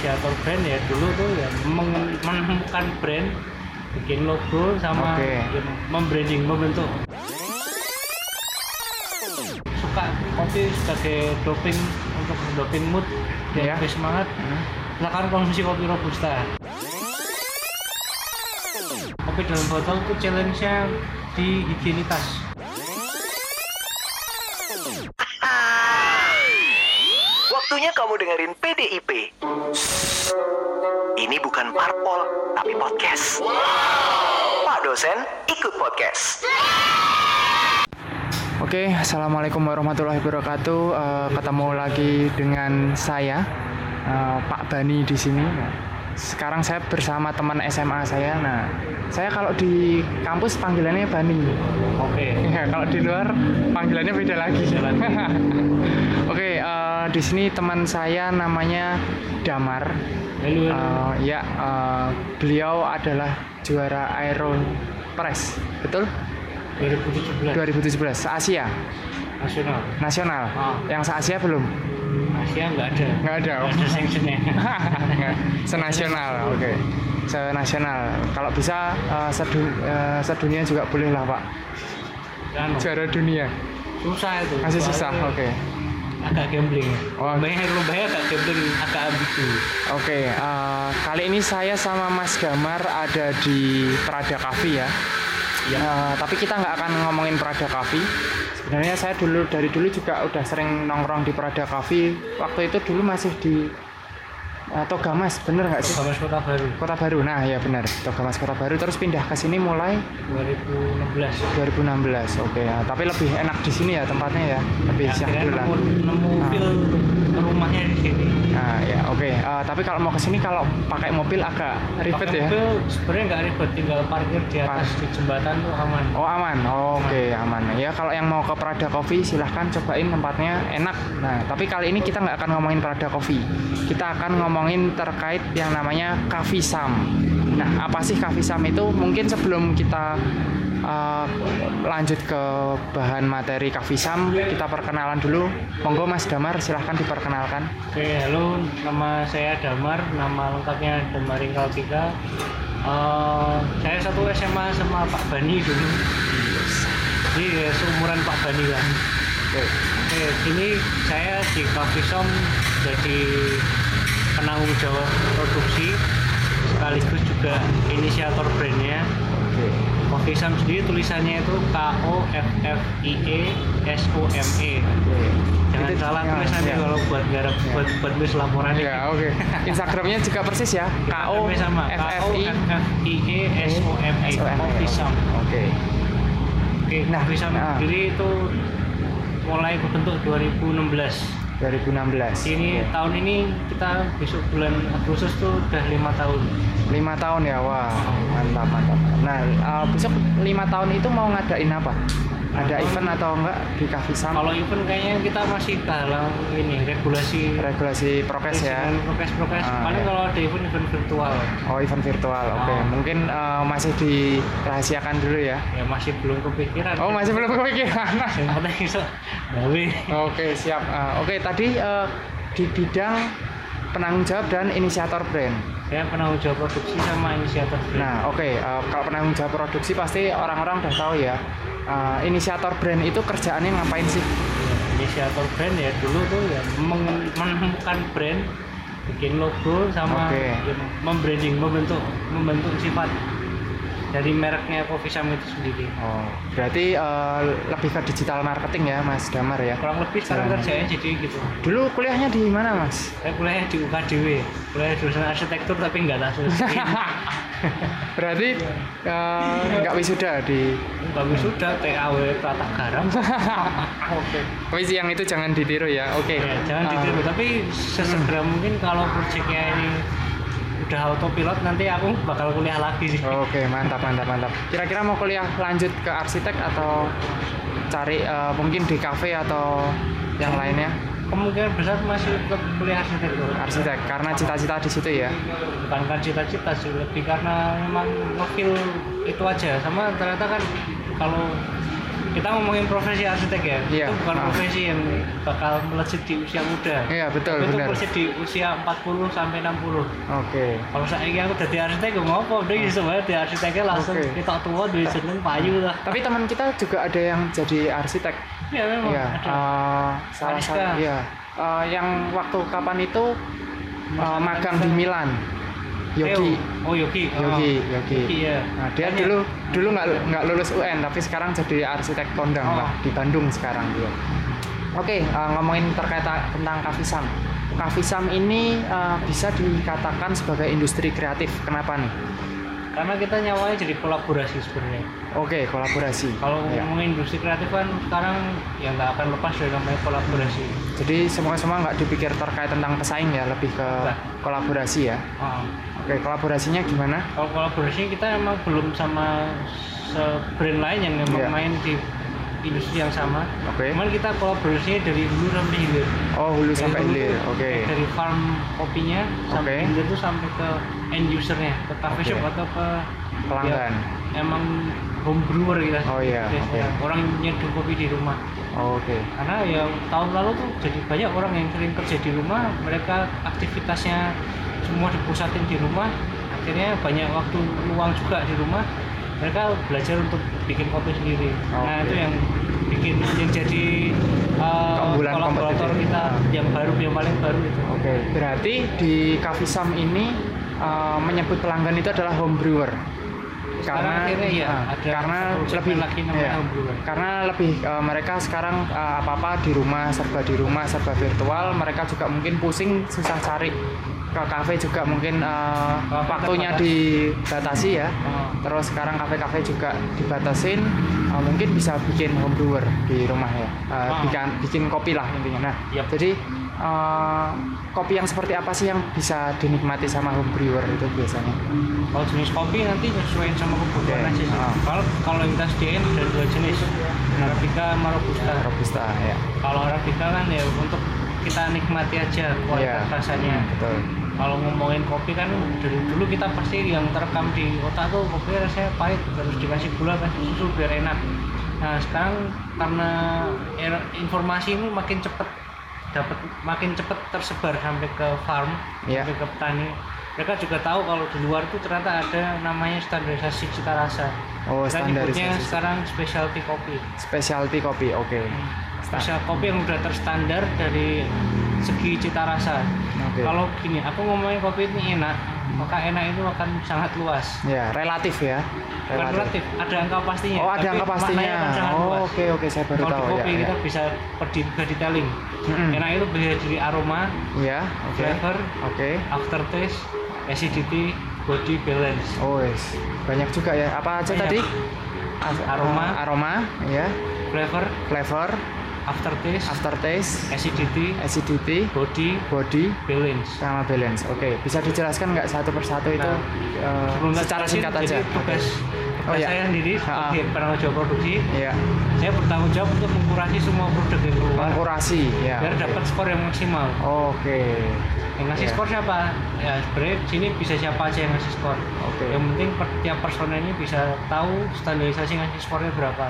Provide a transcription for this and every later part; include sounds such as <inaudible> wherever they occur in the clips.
inisiator brand ya dulu tuh ya menemukan brand bikin logo sama Oke. ya, membranding membentuk suka kopi sebagai doping untuk mendoping mood Iya. biar lebih semangat Hmm. silakan konsumsi kopi robusta kopi dalam botol itu challenge-nya di higienitas Waktunya kamu dengerin PDIP. Ini bukan parpol, tapi podcast. Pak dosen, ikut podcast. Oke, assalamualaikum warahmatullahi wabarakatuh. Eh, ketemu lagi dengan saya, eh, Pak Bani di sini. Nah, sekarang saya bersama teman SMA saya. Nah, saya kalau di kampus panggilannya Bani. oke Ya, <laughs> kalau di luar panggilannya beda lagi. Beda lagi. <laughs> Oke, eh, di sini teman saya namanya Damar. Halo, halo. Eh, ya, eh, beliau adalah juara Aero Press, betul? 2017 2017 Asia nasional nasional. Ah. Yang se Asia belum? Asia nggak ada Nggak ada. nggak ada <laughs> Nggak. Senasional, oke. Senasional. Kalau bisa eh, sedu- eh, sedunia juga boleh lah Pak. kan Juara dunia. susah itu Masih susah, oke. Agak gambling Oh. banyak lumayan agak gambling agak ambigu Oke, eh, kali ini saya sama Mas Gamar ada di Prada Cafe ya. Eh, tapi kita nggak akan ngomongin Prada Cafe. Sebenarnya saya dulu dari dulu juga udah sering nongkrong di Prada Cafe. Waktu itu dulu masih di eh, Togamas, bener nggak sih? Kamus Kota Baru Kota Baru, nah ya benar, Togamas Kota Baru. Terus pindah ke sini mulai 2016 2016, oke ya. Tapi lebih enak di sini ya tempatnya ya, lebih akhirnya syahdu lah. nemu, nemu Ah. feel rumahnya di sini Nah ya, oke. Eh, tapi kalau mau ke sini kalau pakai mobil agak ribet Pakai ya. mobil sebenarnya nggak ribet tinggal parkir di atas Pas. di jembatan tuh aman Oh aman, oke aman. Ya kalau yang mau ke Prada Coffee silahkan cobain tempatnya enak. Nah tapi kali ini kita nggak akan ngomongin Prada Coffee. Kita akan ngomongin terkait yang namanya Coffee Sam. Nah apa sih Coffee Sam itu? Mungkin sebelum kita uh, lanjut ke bahan materi Coffee Sam, kita perkenalan dulu. Monggo Mas Damar silahkan diperkenalkan. Oke, halo, nama saya Damar, nama lengkapnya Damar Kalpika. Eh, saya satu SMA sama Pak Bani dulu. Jadi ya, seumuran Pak Bani kan. Oke. Oke, ini saya di Coffee Shop jadi penanggung jawab produksi sekaligus juga inisiator brandnya. Oke. Coffee Shop sendiri tulisannya itu K O F F I E S O M E. Oke. Jangan Itu- salah ya, tulisannya ya. kalau buat garap buat buat nulis laporan. Ya oke. <laughs> Instagramnya juga persis ya. K O Instagramnya sama F F I E S O M E O M E. Coffee Shop. Oke. Oke, Nah, Coffee Shop nah. sendiri itu mulai berbentuk 2016. 2016. Ini Oke. tahun ini kita besok bulan Agustus tuh udah lima tahun. lima tahun ya wah mantap mantap nah uh, besok lima tahun itu mau ngadain apa ada Tahun- event atau enggak di Cafe Sam? Kalau event kayaknya kita masih dalam ini regulasi regulasi prokes ya. dengan prokes-prokes. Ah, Paling ya. kalau ada event event virtual. Oh event virtual oke. Ah. mungkin uh, masih dirahasiakan dulu ya? Ya masih belum kepikiran. oh masih belum kepikiran. <laughs> Oke siap. Uh, oke. Tadi uh, di bidang penanggung jawab dan inisiator brand Saya penanggung jawab produksi sama inisiator brand. Nah, oke, uh, kalau penanggung jawab produksi pasti orang-orang udah tahu ya. Uh, inisiator brand itu kerjaannya ngapain sih? Ya, inisiator brand ya dulu tuh ya menemukan brand bikin logo sama Oke. ya, membranding membentuk membentuk sifat dari mereknya Coffee Shop itu sendiri Oh, berarti uh, lebih ke digital marketing ya, Mas Damar ya. kurang lebih sekarang kerjanya jadi gitu Dulu kuliahnya di mana, Mas? saya kuliah di UKDW kuliah jurusan arsitektur tapi nggak tak selesai <laughs> berarti uh, nggak wisuda di bagus sudah TAW tata garam <laughs> Oke. Tapi yang itu jangan ditiru ya. Oke. ya, jangan Uh, ditiru tapi sesegera mungkin kalau proyeknya ini udah autopilot nanti aku bakal kuliah lagi sih Oke, mantap, mantap, mantap. Kira-kira mau kuliah lanjut ke arsitek atau cari uh, mungkin di kafe atau yang lainnya? kemungkinan besar masih tetap kuliah arsitektur Arsitek, karena cita-cita di situ ya. bukan kan cita-cita sih lebih karena memang ngefeel itu aja sama ternyata kan kalau kita ngomongin profesi arsitek ya Iya. itu bukan Ah. profesi yang bakal melejit di usia muda Iya, betul, Tapi itu benar. melejit di usia 40 sampai 60 Oke. kalau saya aku jadi arsitek gue ngopo udah ya sebenarnya di arsiteknya langsung Oke. kita tua di jeneng payu lah Tapi teman kita juga ada yang jadi arsitek. ya memang Iya. ada eh, salah satu. Iya. Eh, yang waktu kapan itu Mas magang di Milan. Yogi. Theo. Oh Yogi Oh. Yogi, Yogi. Yogi ya Nah, dia dulu dulu nggak nggak lulus UN tapi sekarang jadi arsitek kondang Oh. lah di Bandung sekarang dia. Oke, eh, ngomongin terkait ta- tentang Kafisam. Kafisam ini eh, bisa dikatakan sebagai industri kreatif. Kenapa nih? Karena kita nyawanya jadi kolaborasi sebenarnya Oke, kolaborasi. kalau Ya. ngomongin industri kreatif kan sekarang ya nggak akan lepas dari namanya kolaborasi Jadi semua semua nggak dipikir terkait tentang pesaing ya, lebih ke Enggak. kolaborasi ya. Oh. Oke, kolaborasinya gimana? kalau kolaborasi kita emang belum sama se-brand lain yang memang Iya. main di industri yang sama Oke. cuman kita kolaborasinya dari hulu sampai hilir Oh, hulu Dari sampai hilir. Oke. dari farm kopinya sampai Oke. hilir tuh sampai ke end usernya ke cafe Oke. shop atau ke Pelanggan. ya, emang home brewer kita Oh, iya, oke. orang nyeduh kopi di rumah Oh, Oke. karena ya tahun lalu tuh jadi banyak orang yang sering kerja di rumah mereka aktivitasnya semua dipusatin di rumah akhirnya banyak waktu luang juga di rumah mereka belajar untuk bikin kopi sendiri nah Oke. itu yang bikin yang jadi uh, Keunggulan kolaborator kita Ah. yang baru yang paling baru itu Oke. Berarti di Kafisam ini eh, menyebut pelanggan itu adalah home brewer. Sekarang akhirnya iya, ah, ada karena lebih lagi namanya home brewer. karena lebih eh, mereka sekarang apa apa di rumah serba di rumah serba virtual mereka juga mungkin pusing susah cari ke kafe juga mungkin eh, Kafe waktunya terbatas. dibatasi ya Oh. terus sekarang kafe-kafe juga dibatasin eh, mungkin bisa bikin home brewer di rumah ya Eh, Oh. bikin bikin kopi lah intinya nah Yap. jadi eh, kopi yang seperti apa sih yang bisa dinikmati sama home brewer itu biasanya kalau jenis kopi nanti nyesuaiin sama kebutuhan Oke. aja sih Ah. kalau kalau kita sediain ada dua jenis Arabica sama Robusta robusta ya kalau Arabica kan ya untuk kita nikmati aja kualitas Iya. rasanya Hmm, betul kalau ngomongin kopi kan dari dulu kita pasti yang terekam di otak tuh kopi rasanya pahit terus dikasih gula kasih susu biar enak. Nah sekarang karena informasi ini makin cepet dapat makin cepet tersebar sampai ke farm Iya. sampai ke petani. Mereka juga tahu kalau di luar tuh ternyata ada namanya standarisasi cita rasa. Oh kita nyebutnya sekarang specialty kopi. Specialty kopi oke. Spesial kopi yang udah terstandar dari segi cita rasa. Oke. kalau gini aku ngomongin kopi ini enak maka enak itu akan sangat luas. Ya relatif ya. Bukan relatif. ada angka pastinya. Oh ada angka pastinya. oh oke oke saya baru kalau tahu. kopi ya kita ya. bisa perdi juga detailing Mm-mm. enak itu bisa dari aroma ya oke. flavor oke. aftertaste acidity body balance. Oh yes. banyak juga ya. Apa aja Banyak. tadi? Aroma. aroma ya. Flavor. Flavor aftertaste. Aftertaste. Acidity. Acidity. Body. Body. Balance. Sama balance. Oke bisa dijelaskan nggak satu persatu itu Nah, tak secara singkat aja? jadi tugas Oh, tugas iya. saya sendiri sebagai penanggung jawab produksi ya saya bertanggung jawab untuk mengkurasi semua produk yang keluar. Mengkurasi ya biar oke. dapat skor yang maksimal. Oke. Yang ngasih Iya. skor siapa? Ya sebenarnya di sini bisa siapa aja yang ngasih skor. Oke. yang penting per- tiap personel ini bisa tahu standarisasi ngasih skornya berapa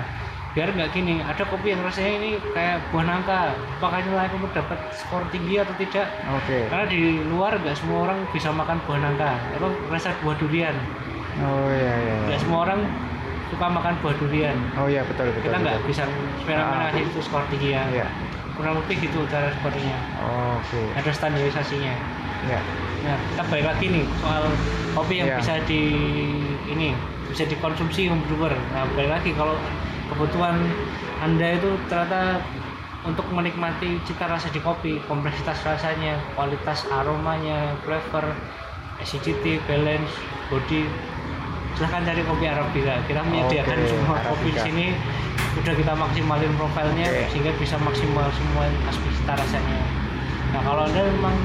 biar nggak gini ada kopi yang rasanya ini kayak buah nangka apakah layak untuk dapat skor tinggi atau tidak? Oke. Karena di luar nggak semua orang bisa makan buah nangka atau rasa buah durian. Oh ya ya, ya. nggak semua orang suka makan buah durian. Oh iya betul betul kita nggak bisa fenomena Ah. itu skor tinggi ya. Iya. kurang lebih gitu cara skornya. Oke. Ada standarisasinya. Ya nah kita balik lagi nih soal kopi yang Iya. bisa di ini bisa dikonsumsi home brewer nah balik lagi kalau kebutuhan anda itu ternyata untuk menikmati cita rasa di kopi kompleksitas rasanya kualitas aromanya flavor acidity balance body silahkan cari kopi Arabica kita menyediakan Oke, semua kopi di sini udah kita maksimalin profilnya Oke. sehingga bisa maksimal semua aspek cita rasanya nah kalau anda memang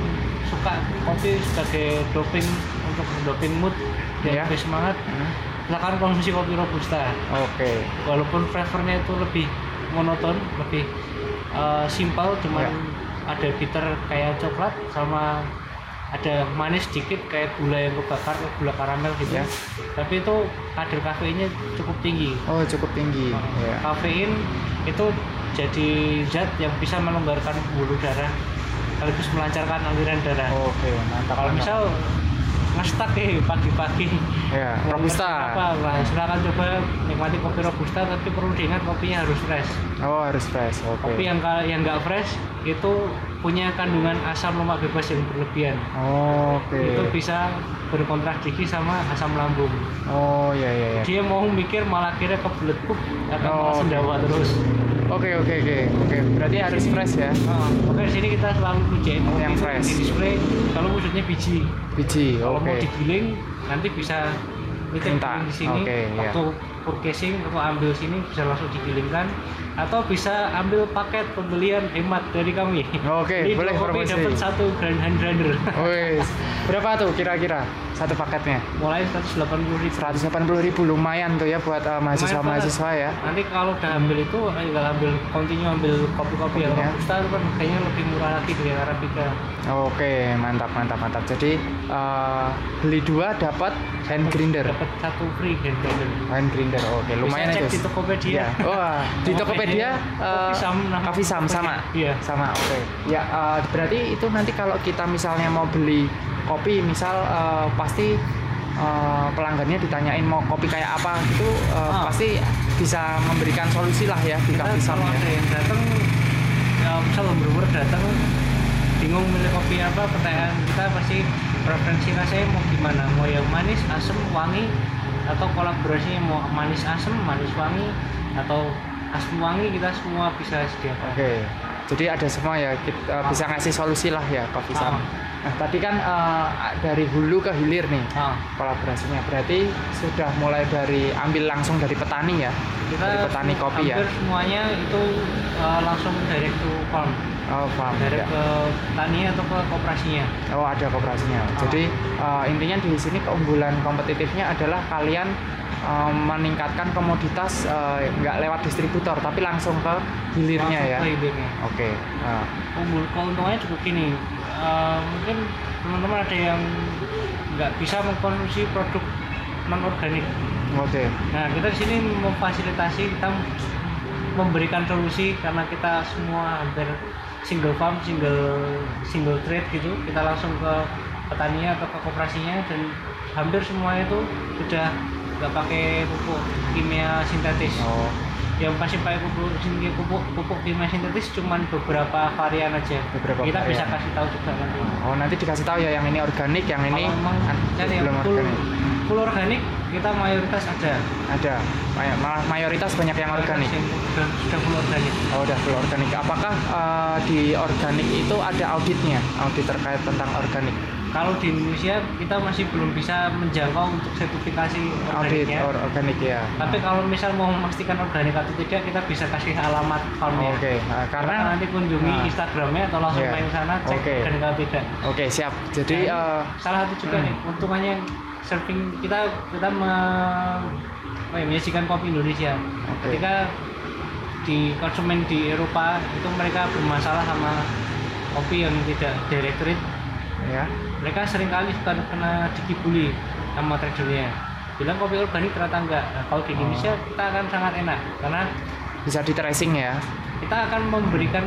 suka kopi sebagai doping untuk doping mood dan Iya. lebih semangat Hmm. Silakan konsumsi kopi robusta oke walaupun flavornya itu lebih monoton lebih uh, simpel cuman Iya. ada bitter kayak coklat sama ada manis sedikit kayak gula yang kebakar gula karamel gitu Ya. tapi itu kadar kafeinnya cukup tinggi Oh, cukup tinggi. Nah, Ya. kafein itu jadi zat yang bisa melonggarkan pembuluh darah sekaligus melancarkan aliran darah Oke, mantap. kalau misal ngestak eh pagi-pagi ya, robusta. apa silakan coba nikmati kopi robusta tapi perlu diingat kopinya harus fresh Oh, harus fresh. Oke. kopi yang yang nggak fresh itu punya kandungan asam lemak bebas yang berlebihan Oke. itu bisa berkontradiksi sama asam lambung Oh, iya iya iya. dia mau mikir malah kira kebelet pup akan Oh, malah sendawa terus Oke, oke, oke. Oke, berarti harus fresh ya. Nah, makanya di sini kita selalu Oh, yang fresh. di display kalau wujudnya biji Biji. kalau mau Oke. digiling nanti bisa kita di sini Oke, iya. waktu purchasing atau ambil sini bisa langsung digilingkan atau bisa ambil paket pembelian hemat dari kami Oke, Jadi boleh promosi. dapat satu grand hand grinder berapa tuh kira-kira satu paketnya? mulai 180 ribu 180 ribu lumayan tuh ya buat uh, mahasiswa-mahasiswa ya. nanti kalau udah ambil itu eh, tinggal ambil continue ambil kopi-kopi yang Kopinya. robusta itu kan kayaknya lebih murah lagi dari arabica Oke, mantap, mantap, mantap. Jadi uh, beli dua dapat hand grinder. dapat satu free hand grinder Hand grinder, oke, lumayan Bisa cek itu. di Tokopedia. Iya. Wah, di Tokopedia uh, Coffee Sam, nama Coffee Sam sama. Iya. Sama, oke. Ya, uh, berarti itu nanti kalau kita misalnya mau beli kopi, misal uh, pasti uh, pelanggannya ditanyain mau kopi kayak apa gitu, uh, Ah. pasti bisa memberikan solusi lah ya di kita kalau ya. ada yang datang ya misal brewer datang bingung milih kopi apa pertanyaan kita pasti preferensi rasanya mau gimana mau yang manis asam wangi atau kolaborasinya mau manis asam manis wangi atau asam wangi kita semua bisa sediakan Oke. Jadi ada semua ya, kita bisa ngasih solusi lah ya Coffee Sam. Ah. Nah, tadi kan uh, dari hulu ke hilir nih Ah, kolaborasinya. Berarti sudah mulai dari ambil langsung dari petani ya. kita dari petani kopi ya. hampir semuanya itu uh, langsung direct to farm Oh, paham. direct ya. ke petani atau ke kooperasinya Oh, ada kooperasinya. Ah. Jadi uh, intinya di sini keunggulan kompetitifnya adalah kalian uh, meningkatkan komoditas uh, nggak lewat distributor tapi langsung ke hilirnya Langsung ya. ke hilirnya. Oke. Nah, Unggul keuntungannya cukup gini eh, mungkin teman-teman ada yang nggak bisa mengkonsumsi produk non organik Oke. nah kita di sini memfasilitasi kita memberikan solusi karena kita semua hampir single farm single single trade gitu. Kita langsung ke petaninya atau ke kooperasinya dan hampir semua itu sudah nggak pakai pupuk kimia sintetis. Oh, yang pasti pakai pupuk kimia pupuk pupuk kimia sintetis cuman beberapa varian aja Beberapa kita bisa varian. kasih tahu juga nanti oh nanti dikasih tahu ya yang ini organik, yang ini kalau memang an- kan yang belum full, organik. full organik kita mayoritas ada Ada. Malah mayoritas banyak yang organik. Sudah full organik Oh, udah full organik. Apakah uh, di organik itu ada auditnya? Audit terkait tentang organik? Kalau di Indonesia kita masih belum bisa menjangkau untuk sertifikasi Audit organiknya or organik ya. tapi kalau misal mau memastikan organik atau tidak kita bisa kasih alamat farmnya Oke, nah, karena nanti kunjungi Nah. Instagramnya atau langsung Iya. main ke sana cek Oke. organik atau tidak Oke, siap. Jadi Dan uh, salah satu juga hmm. nih untungannya serving kita kita me, apa ya, menyajikan kopi Indonesia Oke. ketika di konsumen di Eropa itu mereka bermasalah sama kopi yang tidak direct trade ya. Mereka sering kali suka kena dikibuli sama tradernya. Bilang kopi organik ternyata enggak. Nah, kalau di Oh. Indonesia kita akan sangat enak karena Bisa di tracing ya. kita akan memberikan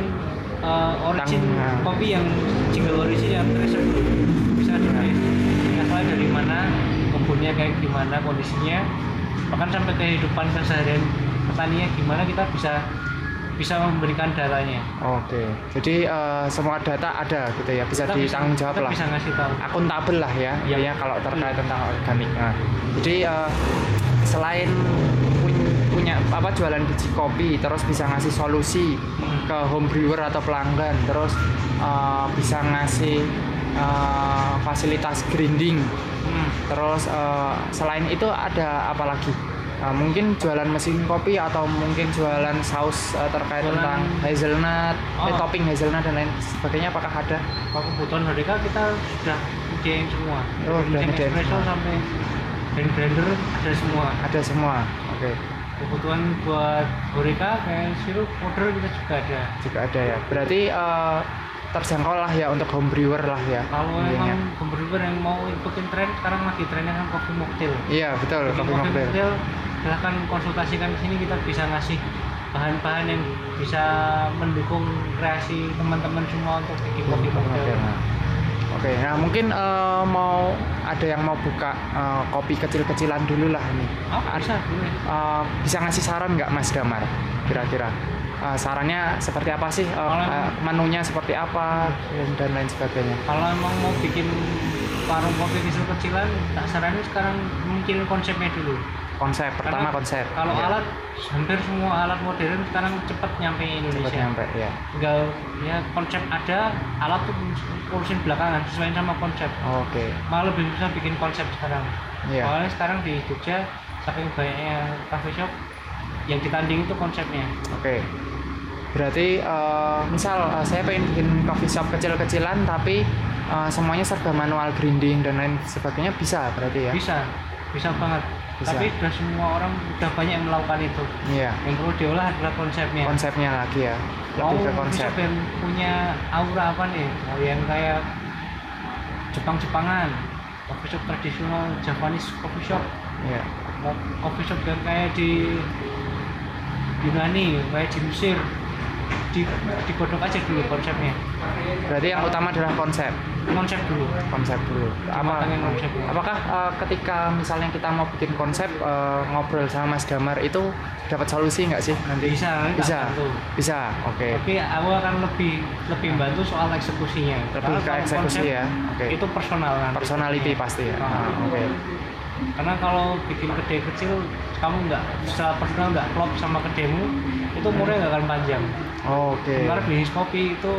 uh, origin Tang- kopi yang single origin yang tracer bisa ditulis asalnya dari mana kebunnya kayak gimana kondisinya bahkan sampai kehidupan keseharian petaninya gimana kita bisa bisa memberikan datanya Oke. Jadi uh, semua data ada gitu ya, bisa Kita ditanggung jawab kita lah. bisa ngasih tahu akuntabel lah ya, Iya. ya kalau terkait tentang organik. Nah, jadi eh, selain pun- punya apa jualan biji kopi, terus bisa ngasih solusi ke home brewer atau pelanggan, terus eh, bisa ngasih eh, fasilitas grinding, Hmm. terus eh, selain itu ada apa lagi? Eh, mungkin jualan mesin kopi atau mungkin jualan saus eh, terkait Jualan- tentang hazelnut, eh, Oh. topping hazelnut dan lain sebagainya. Apakah ada? kalau kebutuhan mereka kita sudah nyediain semua Oh, Dari udah mesin nyediain espresso semua. sampai hand blender ada semua Ada semua. Oke. kebutuhan buat Horeca kayak sirup powder kita juga ada juga ada ya. Berarti eh, terjangkau lah ya untuk home brewer lah ya kalau intinya. emang pemberi yang mau ikutin tren sekarang lagi trennya kan coffee mocktail iya betul kopi mocktail silahkan konsultasikan ke sini kita bisa ngasih bahan-bahan yang bisa mendukung kreasi teman-teman semua untuk bikin kopi Nah, Oke, nah mungkin eh, mau ada yang mau buka eh, kopi kecil-kecilan dulu lah ini. oh bisa boleh Eh, bisa ngasih saran nggak Mas Damar? Kira-kira Eh, sarannya seperti apa sih? Kalau eh, menunya seperti apa dan, dan lain sebagainya. kalau emang mau bikin warung kopi kecil-kecilan tak saranin sekarang mungkin konsepnya dulu Konsep pertama Karena konsep. kalau Ya, alat hampir semua alat modern sekarang cepat nyampe cepat Indonesia nyampe ya. tinggal ya konsep ada alat tuh urusin belakangan sesuai sama konsep Oke, malah lebih bisa bikin konsep sekarang Iya. soalnya sekarang di Jogja saking banyaknya cafe shop yang ditanding itu konsepnya oke. Berarti eh, misal eh, saya pengen bikin coffee shop kecil-kecilan tapi eh, semuanya serba manual grinding dan lain sebagainya bisa berarti ya? bisa bisa banget Bisa. tapi sudah semua orang udah banyak yang melakukan itu Iya. yang perlu diolah adalah konsepnya Konsepnya lagi ya. mau Lebih ke konsep. yang punya aura apa nih mau yang kayak Jepang-Jepangan coffee shop tradisional Japanese coffee shop Iya. mau coffee shop yang kayak di Yunani kayak di Mesir di digodok aja dulu konsepnya Berarti yang utama adalah konsep, konsep dulu konsep dulu. Apa, Matangin konsepnya. apakah eh, ketika misalnya kita mau bikin konsep eh, ngobrol sama Mas Damar itu dapat solusi nggak sih nanti? bisa Bisa, bantu. bisa. Oke. tapi aku akan lebih lebih bantu soal eksekusinya Lebih Karena ke eksekusi konsep ya. Oke. itu personal nanti. Personality pasti ya. Ah, Oke. Karena kalau bikin kedai kecil kamu nggak secara personal nggak klop sama kedaimu itu umurnya nggak akan panjang Oke. Sementara bisnis kopi itu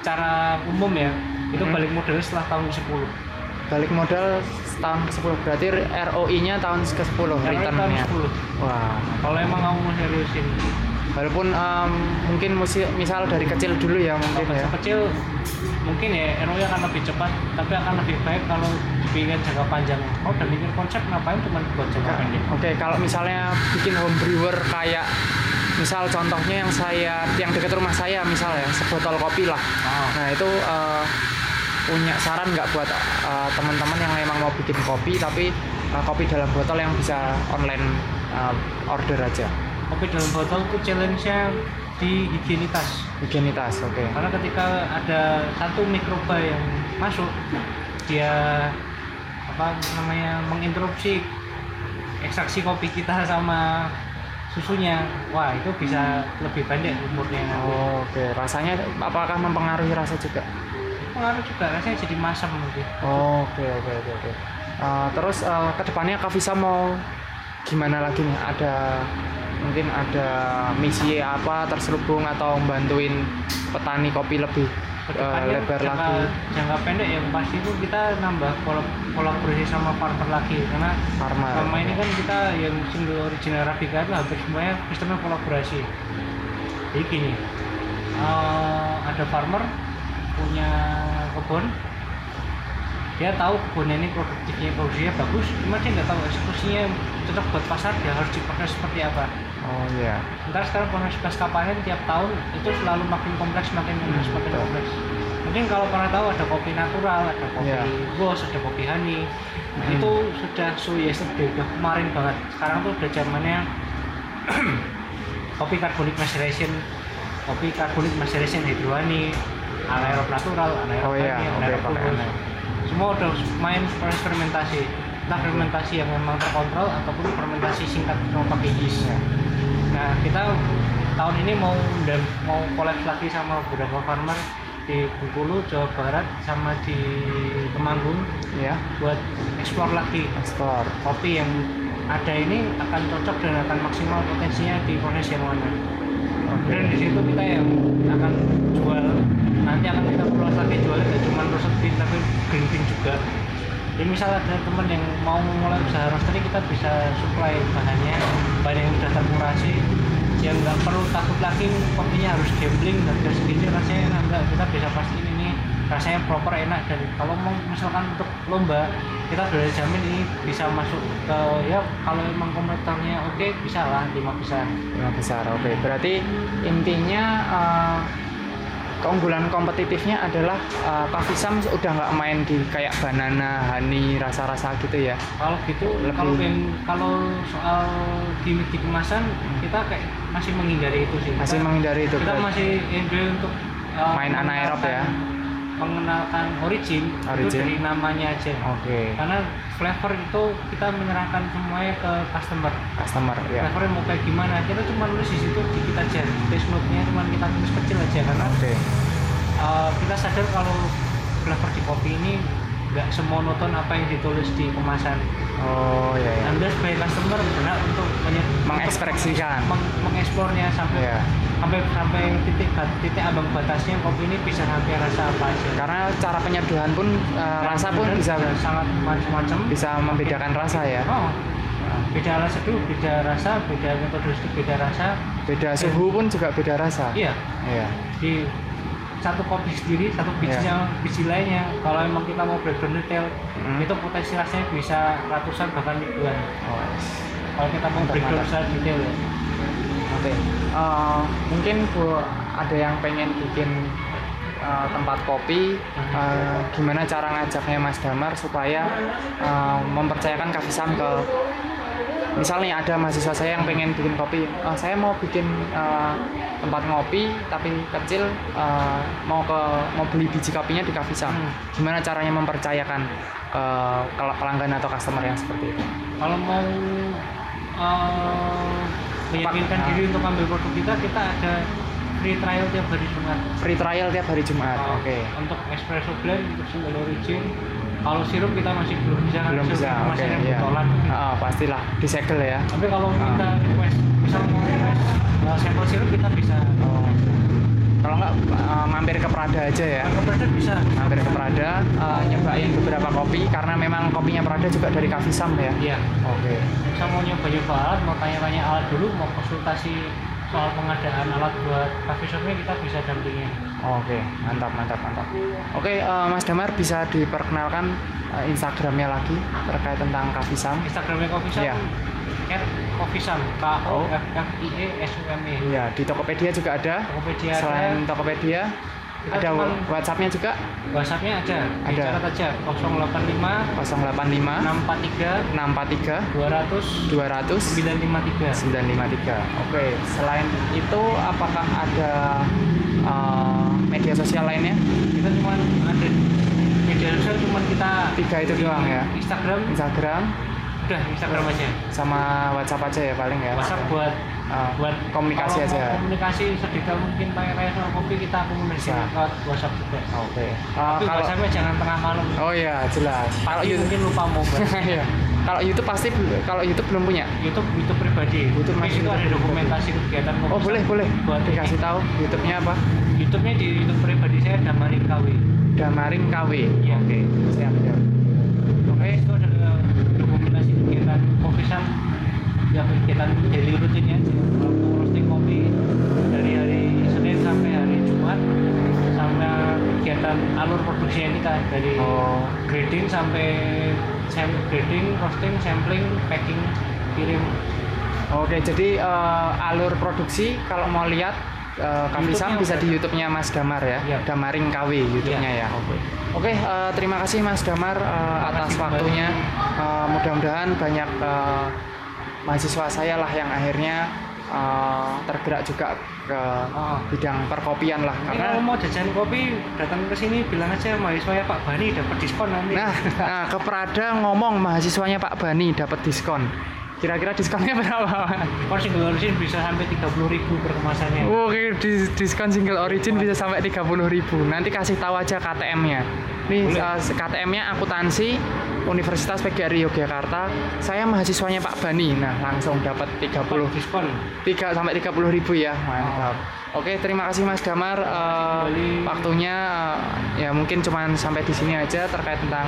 cara umum ya itu Hmm. balik modal setelah tahun 10 Balik modal tahun ke-10 berarti ROI-nya tahun ke-10 Karena tahun returnnya. 10 Wah. kalau emang kamu mau seriusin Walaupun em, mungkin musi- misal dari kecil dulu ya mungkin ya. kecil mungkin ya ROI akan lebih cepat tapi akan lebih baik kalau dipikir jangka panjang oh udah mikir konsep ngapain cuma buat jangka Ka- pendek Oke, kalau misalnya bikin home brewer kayak misal contohnya yang saya yang dekat rumah saya misal ya sebotol kopi lah. Oh. Nah itu eh, punya saran nggak buat eh, teman-teman yang memang mau bikin kopi tapi eh, kopi dalam botol yang bisa online eh, order aja. kopi dalam botol itu challenge-nya di higienitas Higienitas, oke. karena ketika ada satu mikroba yang masuk dia apa namanya menginterupsi ekstraksi kopi kita sama susunya wah itu bisa lebih pendek umurnya. Oh, oke, rasanya apakah mempengaruhi rasa juga? pengaruh juga rasanya jadi masam nanti Oh, Oke oke oke oke. Eh, terus eh, ke depannya Kavisa mau gimana lagi nih? Ada mungkin ada misi apa terselubung atau bantuin petani kopi lebih Ke depannya lebar jangka, lagi? jangka pendek yang pasti itu kita nambah kolab- kolaborasi sama partner lagi. Karena Farmer. selama ini kan kita yang single original Arabica itu hampir semuanya sistemnya kolaborasi. Jadi gini eh, ada farmer punya kebun. Dia tahu kebunnya ini produktifnya produksinya bagus. Cuma dia nggak tahu eksekusinya cocok buat pasar dia harus dipakai seperti apa Oh iya. Ntar sekarang proses pasca panen tiap tahun itu selalu makin kompleks, makin kompleks, makin betul. kompleks. Mungkin kalau pernah tahu ada kopi natural, ada kopi Iya. bos, ada kopi honey. Hmm. Itu sudah so yesterday, udah kemarin banget. Sekarang tuh udah zamannya <clears throat> kopi carbonic maceration, kopi carbonic maceration hydrohoney, anaerob natural, anaerob Oh oke, anaerob bubus. anaerob. Semua udah main proses fermentasi. Entah fermentasi yang memang terkontrol ataupun fermentasi singkat cuma pakai yeast. Nah kita tahun ini mau mau collab lagi sama beberapa farmer di Bengkulu, Jawa Barat, sama di Temanggung Ya, buat explore lagi ekspor. kopi yang ada ini akan cocok dan akan maksimal potensinya di proses yang mana. Oke. Dan di situ kita yang akan jual nanti akan kita perluas lagi jualnya tidak cuma roasted bean tapi green bean juga. Jadi misal ada teman yang mau memulai usaha roastery kita bisa supply bahannya. Bahan yang sudah terkurasi. Yang nggak perlu takut lagi kopinya harus gambling harga segini rasanya enak enggak kita bisa pastiin ini. Rasanya proper enak. Dan kalau mau misalkan untuk lomba kita sudah jamin ini bisa masuk ke ya kalau emang kompetitornya oke bisa lah lima besar Lima besar. Oke, berarti intinya eh, keunggulan kompetitifnya adalah uh, Coffee Sam udah nggak main di kayak banana, honey, rasa-rasa gitu ya. kalau gitu Lebih- kalau kalau soal gimmick di kemasan kita kayak masih menghindari itu sih Masih Kita- menghindari itu. kita berarti. masih enjoy untuk uh, Main anaerob ya? Mengenalkan origin, itu Origin. dari namanya aja Oke, karena flavor itu kita menyerahkan semuanya ke customer customer ya. flavornya mau kayak gimana kita cuma nulis di situ dikit aja taste note-nya cuma kita tulis kecil aja karena Oke. uh, kita sadar kalau flavor di kopi ini nggak semonoton apa yang ditulis di kemasan Oh ya ya. anda sebagai customer berhak untuk Mengekspresikan. meng- mengeksplornya sampai Iya. Sampai sampai titik titik ambang batasnya kopi ini bisa sampai rasa apa aja Karena cara penyeduhan pun uh, rasa pun bisa sangat macam-macam bisa membedakan rasa ya. oh beda alat seduh beda rasa beda metode seduh beda rasa Beda suhu pun juga beda rasa. iya Iya. di satu kopi sendiri satu bijinya biji lainnya kalau emang kita mau breakdown detail Hmm. itu potensi rasanya bisa ratusan bahkan ribuan Oh. kalau kita mau breakdown secara detail ya Oke, Eh, mungkin bu ada yang pengen bikin eh, tempat kopi, eh, gimana cara ngajaknya Mas Damar supaya eh, mempercayakan Cafe Sam ke misalnya ada mahasiswa saya yang pengen bikin kopi, "Eh, saya mau bikin eh, tempat ngopi tapi kecil, eh, mau ke mau beli biji kopinya di Cafe Sam. Hmm. Gimana caranya mempercayakan ke ke pelanggan atau customer yang seperti itu? kalau mau uh, meyakinkan diri untuk ambil produk kita kita ada free trial tiap hari Jumat Free trial tiap hari Jumat. Uh, Oke. untuk espresso blend untuk single origin kalau sirup kita masih belum bisa belum bisa oke masih ada iya botolan Ah, pastilah disegel ya tapi kalau Ah. kita request misal mau request uh, sampel sirup kita bisa oh. Kalau nggak ah, mampir ke Prada aja ya. Ke bisa. Mampir ke Prada ah, nyobain beberapa kopi karena memang kopinya Prada juga dari Cafe Sam ya. Iya. Oke. Bisa mau nyoba-nyoba alat mau tanya-tanya alat dulu mau konsultasi soal pengadaan alat buat coffee shopnya kita bisa dampingin oke mantap mantap mantap. Oke eh, Mas Damar bisa diperkenalkan eh, Instagramnya lagi terkait tentang Cafe Sam? Instagramnya Coffee Shop? Iya. Coffee Shop K O F F I E S U M E. Iya di Tokopedia juga ada. Tokopedia selain ada Tokopedia Kita ada WhatsAppnya juga? WhatsAppnya ada. Ada. dicatat aja 085 085 643 643 200 200 953 953. Oke, selain itu apakah ada uh, media sosial lainnya? kita cuma ada. Media sosial cuma kita Tiga itu doang ya? Instagram. Instagram udah Instagram aja sama WhatsApp aja ya paling ya. WhatsApp buat Uh, buat komunikasi aja. komunikasi sedetail mungkin pakai kayak soal kopi kita komunikasi lewat WhatsApp juga Oke. Uh, tapi kalau WhatsAppnya jangan tengah malam Oh iya, jelas. Kalau YouTube mungkin lupa mau balas. <laughs> Iya. Kalau YouTube pasti kalau YouTube belum punya. YouTube YouTube pribadi YouTube masih itu ada pribadi. dokumentasi kegiatan Oh, boleh, boleh. buat Dikasih tahu YouTube-nya apa? YouTube-nya di YouTube pribadi saya Damarin KW Damaring KW. Iya. Oke, siap, siap. Oke. itu ada dokumentasi kegiatan sam ya kegiatan daily aja waktu roasting kopi dari hari Senin sampai hari Jumat sama kegiatan alur produksinya kita dari Oh, grading sampai sam grading, roasting, sampling, packing, kirim. Oke, jadi eh, alur produksi kalau mau lihat uh, Kami Sam YouTube-nya bisa di YouTube-nya Mas Damar ya, Iya. Damaring KW YouTube-nya ya. Oke. Oke, eh, terima kasih Mas Damar eh, atas waktunya. Eh, mudah-mudahan banyak eh, mahasiswa saya lah yang akhirnya eh, tergerak juga ke Oh. bidang perkopian lah Ini karena kalau mau jajan kopi datang ke sini bilang aja mahasiswa ya Pak Bani dapat diskon nanti. Nah, nah, ke Prada ngomong mahasiswanya Pak Bani dapat diskon. Kira-kira diskonnya <laughs> berapa? Kalau single origin bisa sampai 30.000 ribu per kemasannya. Oke, dis- diskon single origin bisa sampai 30.000. Nanti kasih tahu aja KTM-nya. Boleh. uh, KTM-nya akuntansi Universitas PGRI Yogyakarta. Saya mahasiswanya Pak Bani. Nah, langsung dapat 30 diskon. 3 sampai 30 ribu ya. Mantap. Oke, terima kasih Mas Damar uh, waktunya uh, ya mungkin cuman sampai di sini aja terkait tentang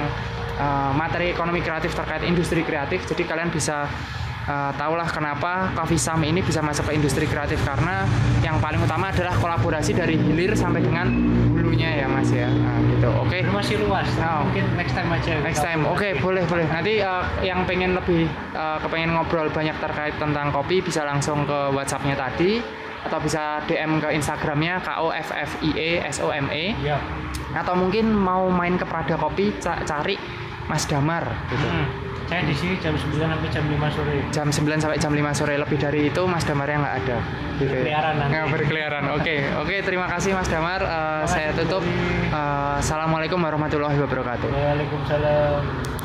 uh, materi ekonomi kreatif terkait industri kreatif. Jadi kalian bisa uh, tahulah kenapa Coffee Sam ini bisa masuk ke industri kreatif karena yang paling utama adalah kolaborasi dari hilir sampai dengan hulu dulunya ya Mas ya. Nah, gitu. Oke. Ini masih luas Oh. mungkin next time aja Next time, oke obrol. boleh boleh. Nanti eh, yang pengen lebih eh, kepengen ngobrol banyak terkait tentang kopi bisa langsung ke WhatsAppnya tadi atau bisa DM ke Instagramnya K O F F I E S O M E Iya. atau mungkin mau main ke Prada Kopi ca- cari Mas Damar gitu. Hmm. Saya di sini jam 9 sampai jam 5 sore. Jam 9 sampai jam 5 sore lebih dari itu Mas Damarnya nggak ada. Gitu. Berkeliaran nanti. Nggak berkeliaran. Oke, oke terima kasih Mas Damar. Eh, Terima saya tutup. Eh, Assalamualaikum warahmatullahi wabarakatuh. Waalaikumsalam.